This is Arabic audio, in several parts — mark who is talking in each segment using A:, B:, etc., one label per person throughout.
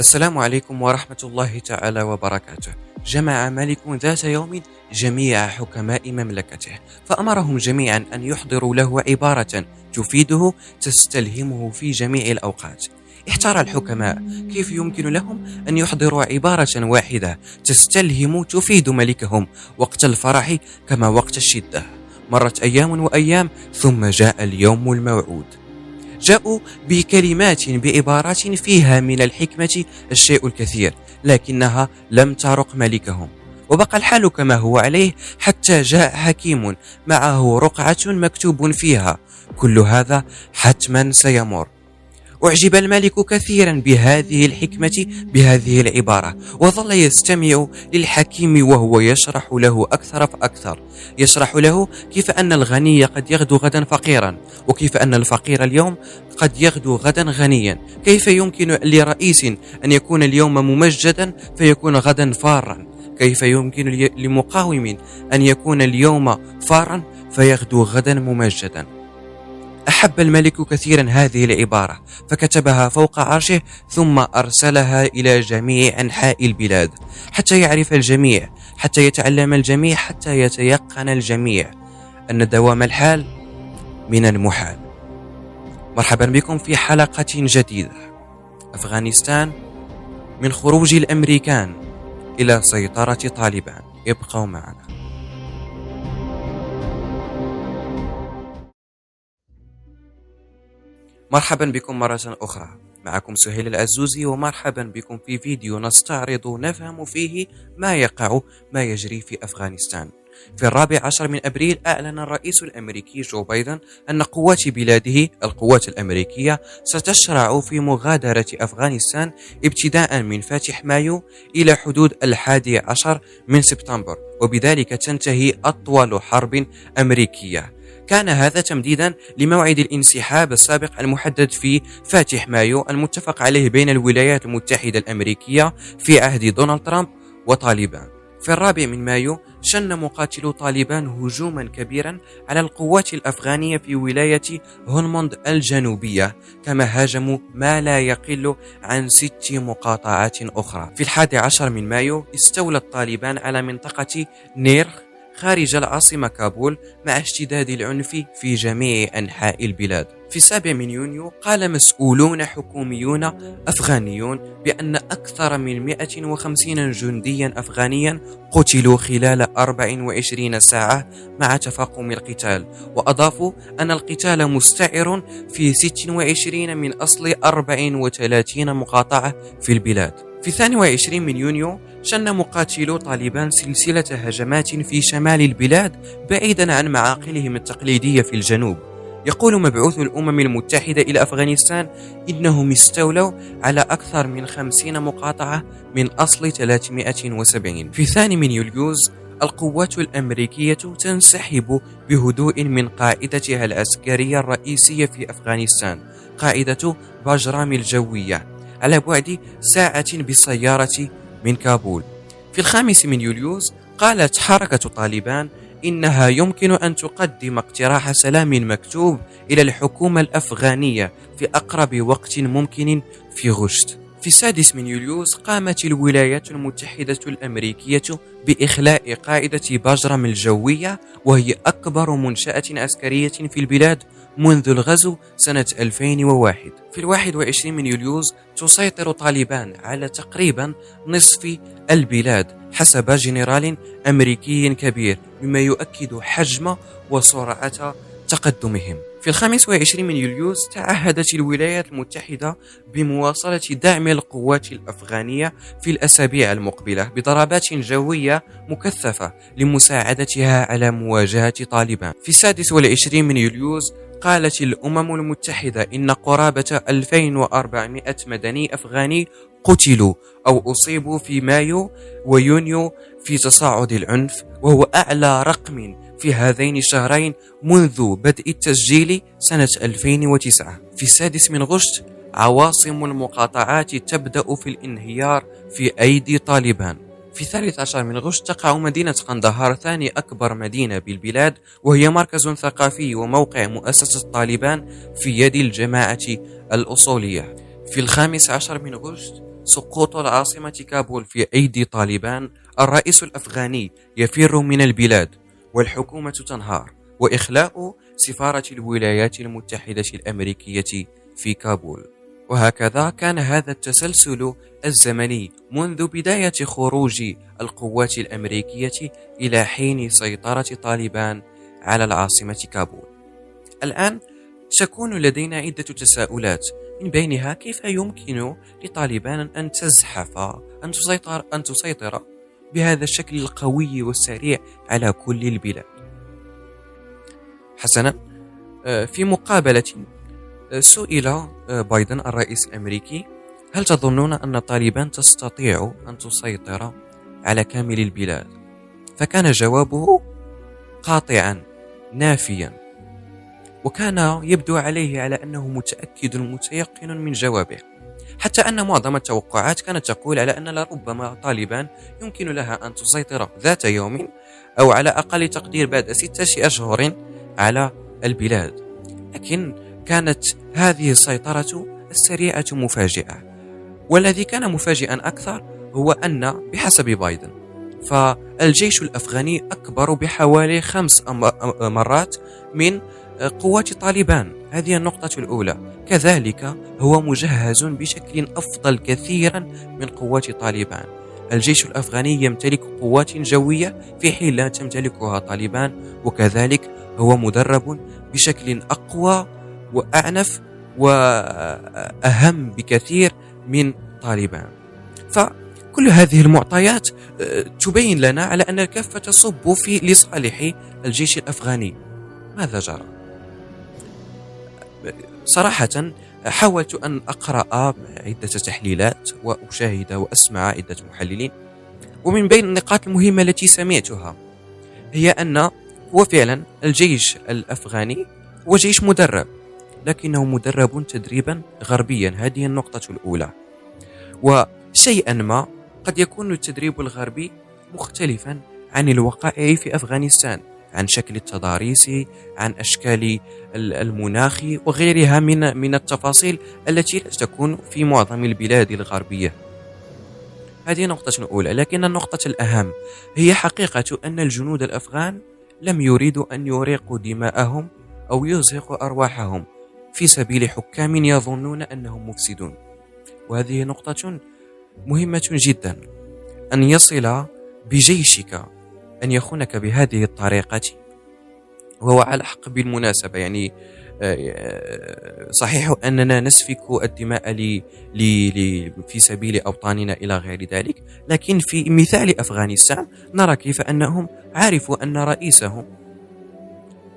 A: السلام عليكم ورحمة الله تعالى وبركاته. جمع ملك ذات يوم جميع حكماء مملكته فأمرهم جميعا أن يحضروا له عبارة تفيده تستلهمه في جميع الأوقات. احتار الحكماء كيف يمكن لهم أن يحضروا عبارة واحدة تستلهم تفيد ملكهم وقت الفرح كما وقت الشدة؟ مرت أيام وأيام ثم جاء اليوم الموعود. جاءوا بكلمات بعبارات فيها من الحكمة الشيء الكثير لكنها لم ترق ملكهم. وبقى الحال كما هو عليه حتى جاء حكيم معه رقعة مكتوب فيها كل هذا حتما سيمر. أعجب الملك كثيرا بهذه الحكمة بهذه العبارة وظل يستمع للحكيم وهو يشرح له أكثر فأكثر. يشرح له كيف أن الغني قد يغدو غدا فقيرا وكيف أن الفقير اليوم قد يغدو غدا غنيا. كيف يمكن لرئيس أن يكون اليوم ممجدا فيكون غدا فارا؟ كيف يمكن لمقاوم أن يكون اليوم فارا فيغدو غدا ممجدا؟ أحب الملك كثيرا هذه العبارة. فكتبها فوق عرشه ثم أرسلها إلى جميع أنحاء البلاد حتى يعرف الجميع حتى يتعلم الجميع حتى يتيقن الجميع. أن دوام الحال من المحال. مرحبا بكم في حلقة جديدة. أفغانستان من خروج الأمريكان إلى سيطرة طالبان. ابقوا معنا. مرحبا بكم مرة أخرى. معكم سهيل العزوزي ومرحبا بكم في فيديو نستعرض نفهم فيه ما يقع ما يجري في أفغانستان. في الرابع عشر من أبريل أعلن الرئيس الأمريكي جو بايدن أن قوات بلاده القوات الأمريكية ستشرع في مغادرة أفغانستان ابتداء من فاتح مايو إلى حدود الحادي عشر من سبتمبر وبذلك تنتهي أطول حرب أمريكية. كان هذا تمديدا لموعد الانسحاب السابق المحدد في فاتح مايو المتفق عليه بين الولايات المتحدة الأمريكية في عهد دونالد ترامب وطالبان. في الرابع من مايو شن مقاتلو طالبان هجوما كبيرا على القوات الأفغانية في ولاية هلمند الجنوبية كما هاجموا ما لا يقل عن ست مقاطعات أخرى. في الحادي عشر من مايو استولى طالبان على منطقة نيرخ خارج العاصمة كابول مع اشتداد العنف في جميع أنحاء البلاد. في السابع من يونيو قال مسؤولون حكوميون أفغانيون بأن أكثر من 150 جنديا أفغانيا قتلوا خلال 24 ساعة مع تفاقم القتال وأضافوا أن القتال مستعر في 26 من أصل 34 مقاطعة في البلاد. في 22 من يونيو شن مقاتلو طالبان سلسلة هجمات في شمال البلاد بعيدا عن معاقلهم التقليدية في الجنوب. يقول مبعوث الأمم المتحدة إلى أفغانستان إنهم استولوا على أكثر من خمسين مقاطعة من أصل 370 في ثاني من يوليوز القوات الأمريكية تنسحب بهدوء من قاعدتها العسكرية الرئيسية في أفغانستان قاعدة باجرام الجوية على بعد ساعة بالسيارة من كابول. في الخامس من يوليوز قالت حركة طالبان إنها يمكن أن تقدم اقتراح سلام مكتوب إلى الحكومة الأفغانية في أقرب وقت ممكن في غشت. في السادس من يوليوز قامت الولايات المتحدة الأمريكية بإخلاء قاعدة باجرم الجوية وهي أكبر منشأة عسكرية في البلاد منذ الغزو سنة 2001 في الواحد وعشرين من يوليوز تسيطر طالبان على تقريبا نصف البلاد حسب جنرال أمريكي كبير مما يؤكد حجم وسرعة تقدمهم. في الخامس وعشرين من يوليوز تعهدت الولايات المتحدة بمواصلة دعم القوات الأفغانية في الأسابيع المقبلة بضربات جوية مكثفة لمساعدتها على مواجهة طالبان. في السادس والعشرين من يوليوز قالت الأمم المتحدة إن قرابة 2400 مدني أفغاني قتلوا أو أصيبوا في مايو ويونيو في تصاعد العنف وهو أعلى رقم في هذين الشهرين منذ بدء التسجيل سنة 2009 في السادس من غشت عواصم المقاطعات تبدأ في الانهيار في أيدي طالبان. في الثالث عشر من غشت تقع مدينة قندهار ثاني أكبر مدينة بالبلاد وهي مركز ثقافي وموقع مؤسسة طالبان في يد الجماعة الأصولية. في الخامس عشر من غشت سقوط العاصمة كابول في أيدي طالبان الرئيس الأفغاني يفر من البلاد. والحكومة تنهار وإخلاء سفارة الولايات المتحدة الأمريكية في كابول وهكذا كان هذا التسلسل الزمني منذ بداية خروج القوات الأمريكية إلى حين سيطرة طالبان على العاصمة كابول. الآن تكون لدينا عدة تساؤلات من بينها كيف يمكن لطالبان أن تزحف أن تسيطر أن تسيطر بهذا الشكل القوي والسريع على كل البلاد. حسنا آه، في مقابلة آه، سئل آه، بايدن الرئيس الأمريكي هل تظنون أن طالبان تستطيع أن تسيطر على كامل البلاد؟ فكان جوابه قاطعا نافيا وكان يبدو عليه على أنه متأكد متيقن من جوابه حتى أن معظم التوقعات كانت تقول على أن لربما طالبان يمكن لها أن تسيطر ذات يوم أو على أقل تقدير بعد ستة أشهر على البلاد. لكن كانت هذه السيطرة السريعة مفاجئة. والذي كان مفاجئا أكثر هو أن بحسب بايدن فالجيش الأفغاني أكبر بحوالي خمس مرات من قوات طالبان. هذه النقطة الأولى. كذلك هو مجهز بشكل أفضل كثيرا من قوات طالبان. الجيش الأفغاني يمتلك قوات جوية في حين لا تمتلكها طالبان وكذلك هو مدرب بشكل أقوى وأعنف وأهم بكثير من طالبان. فكل هذه المعطيات آه، تبين لنا على أن الكفة تصب في لصالح الجيش الأفغاني. ماذا جرى؟ صراحة حاولت أن أقرأ عدة تحليلات وأشاهد وأسمع عدة محللين ومن بين النقاط المهمة التي سمعتها هي أن هو فعلا الجيش الأفغاني هو جيش مدرب لكنه مدرب تدريبا غربيا هذه النقطة الأولى. وشيئا ما قد يكون التدريب الغربي مختلفا عن الوقائع في أفغانستان. عن شكل التضاريس عن أشكال المناخ وغيرها من من التفاصيل التي تكون في معظم البلاد الغربية. هذه نقطة أولى لكن النقطة الأهم هي حقيقة أن الجنود الأفغان لم يريدوا أن يريقوا دماءهم أو يزهقوا أرواحهم في سبيل حكام يظنون أنهم مفسدون. وهذه نقطة مهمة جدا أن يصل بجيشك أن يخونك بهذه الطريقة. وهو على حق بالمناسبة يعني آه، صحيح أننا نسفك الدماء لي لي في سبيل أوطاننا إلى غير ذلك. لكن في مثال أفغانستان نرى كيف أنهم عرفوا أن رئيسهم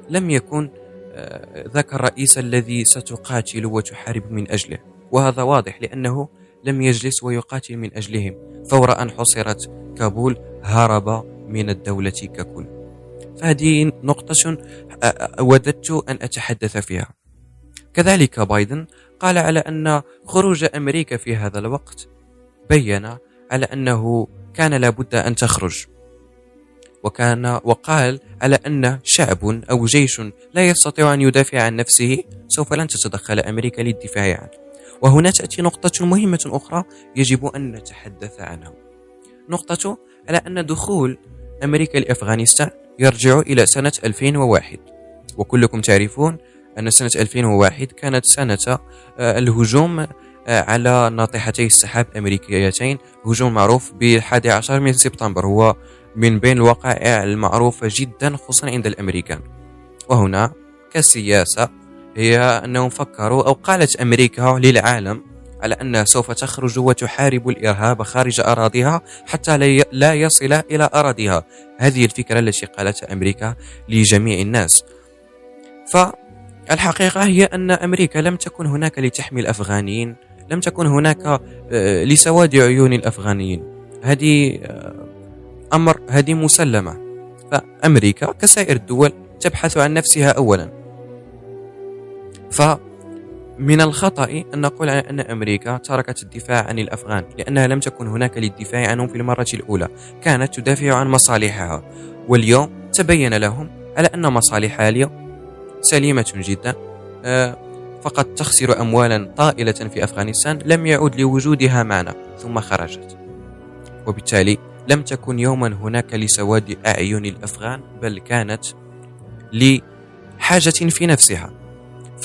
A: لم يكن آه، ذاك الرئيس الذي ستقاتل وتحارب من أجله. وهذا واضح لأنه لم يجلس ويقاتل من أجلهم. فور أن حصرت كابول هرب من الدولة ككل. فهذه نقطة وددت أن أتحدث فيها. كذلك بايدن قال على أن خروج أمريكا في هذا الوقت بين على أنه كان لابد أن تخرج. وكان وقال على أن شعب أو جيش لا يستطيع أن يدافع عن نفسه سوف لن تتدخل أمريكا للدفاع عنه. وهنا تأتي نقطة مهمة أخرى يجب أن نتحدث عنها. نقطة على أن دخول أمريكا لأفغانستان يرجع إلى سنة 2001 وكلكم تعرفون أن سنة 2001 كانت سنة آه، الهجوم آه، على ناطحتي السحاب الأمريكيتين هجوم معروف بالحادي عشر من سبتمبر. هو من بين الوقائع المعروفة جدا خصوصا عند الأمريكان. وهنا كسياسة هي أنهم فكروا أو قالت أمريكا للعالم على أنها سوف تخرج وتحارب الإرهاب خارج أراضيها حتى لا يصل إلى أراضيها. هذه الفكرة التي قالتها أمريكا لجميع الناس. فالحقيقة هي أن أمريكا لم تكن هناك لتحمي الأفغانيين لم تكن هناك آه، لسواد عيون الأفغانيين. هذه آه، أمر هذه مسلمة. فأمريكا كسائر الدول تبحث عن نفسها أولا. فمن الخطأ أن نقول أن أمريكا تركت الدفاع عن الأفغان لأنها لم تكن هناك للدفاع عنهم في المرة الأولى كانت تدافع عن مصالحها. واليوم تبين لهم على أن مصالحها اليوم سليمة جدا آه، فقط تخسر أموالا طائلة في أفغانستان لم يعد لوجودها معنى ثم خرجت. وبالتالي لم تكن يوما هناك لسواد أعين الأفغان بل كانت لحاجة في نفسها.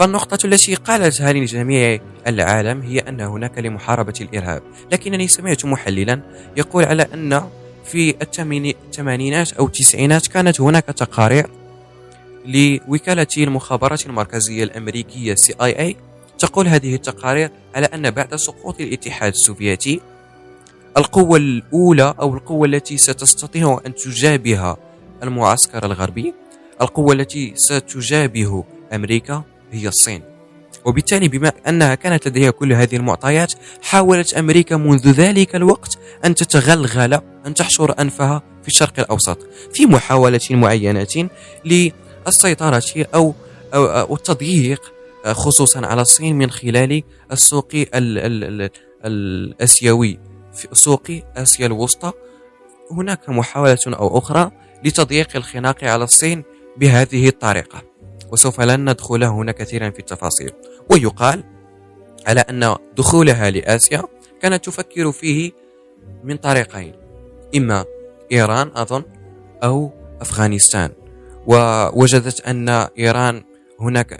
A: فالنقطة التي قالتها لجميع العالم هي أن هناك لمحاربة الإرهاب. لكنني سمعت محللا يقول على أن في الثمانينات أو التسعينات كانت هناك تقارير لوكالة المخابرات المركزية الأمريكية CIA تقول هذه التقارير على أن بعد سقوط الاتحاد السوفيتي القوة الأولى أو القوة التي ستستطيع أن تجابه المعسكر الغربي القوة التي ستجابه أمريكا هي الصين. وبالتالي بما أنها كانت لديها كل هذه المعطيات حاولت أمريكا منذ ذلك الوقت أن تتغلغل أن تحشر أنفها في الشرق الأوسط في محاولة معينة للسيطرة أو أو, التضييق خصوصا على الصين من خلال السوق ال ال ال الآسيوي في سوق آسيا الوسطى. هناك محاولة أو أخرى لتضييق الخناق على الصين بهذه الطريقة. وسوف لن ندخل هنا كثيرا في التفاصيل. ويقال على أن دخولها لآسيا كانت تفكر فيه من طريقين. إما إيران أظن أو أفغانستان. ووجدت أن إيران هناك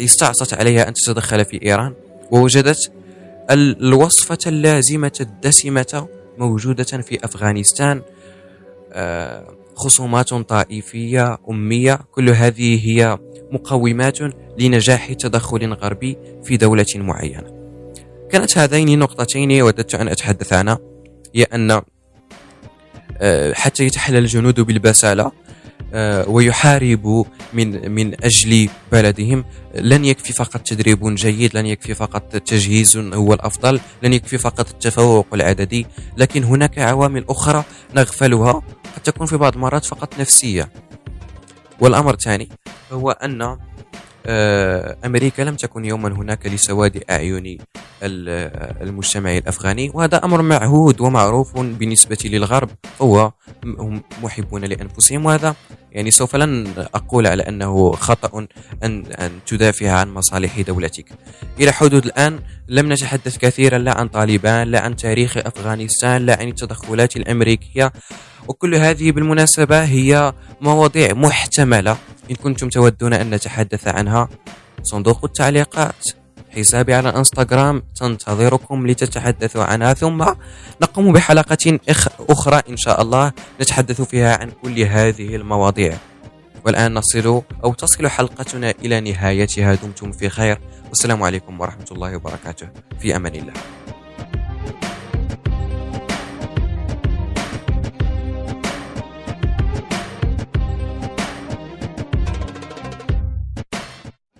A: استعصت عليها أن تتدخل في إيران. ووجدت الوصفة اللازمة الدسمة موجودة في أفغانستان. آه، خصومات طائفية أمية كل هذه هي مقومات لنجاح تدخل غربي في دولة معينة. كانت هذين النقطتين وددت أن أتحدث عنها هي أن آه، حتى يتحلى الجنود بالبسالة ويحاربوا من من أجل بلدهم. لن يكفي فقط تدريب جيد لن يكفي فقط تجهيز هو الأفضل لن يكفي فقط التفوق العددي لكن هناك عوامل أخرى نغفلها. قد تكون في بعض المرات فقط نفسية. والأمر الثاني هو أن آه، أمريكا لم تكن يوما هناك لسواد أعين المجتمع الأفغاني وهذا أمر معهود ومعروف بالنسبة للغرب هو هم محبون لأنفسهم وهذا يعني سوف لن أقول على أنه خطأ أن, أن تدافع عن مصالح دولتك. إلى حدود الآن لم نتحدث كثيرا لا عن طالبان لا عن تاريخ أفغانستان لا عن التدخلات الأمريكية. وكل هذه بالمناسبة هي مواضيع محتملة. إن كنتم تودون أن نتحدث عنها صندوق التعليقات. حسابي على الانستغرام تنتظركم لتتحدثوا عنها. ثم نقوم بحلقة أخرى إن شاء الله نتحدث فيها عن كل هذه المواضيع. والآن نصل أو تصل حلقتنا إلى نهايتها. دمتم في خير. والسلام عليكم ورحمة الله وبركاته. في أمان الله.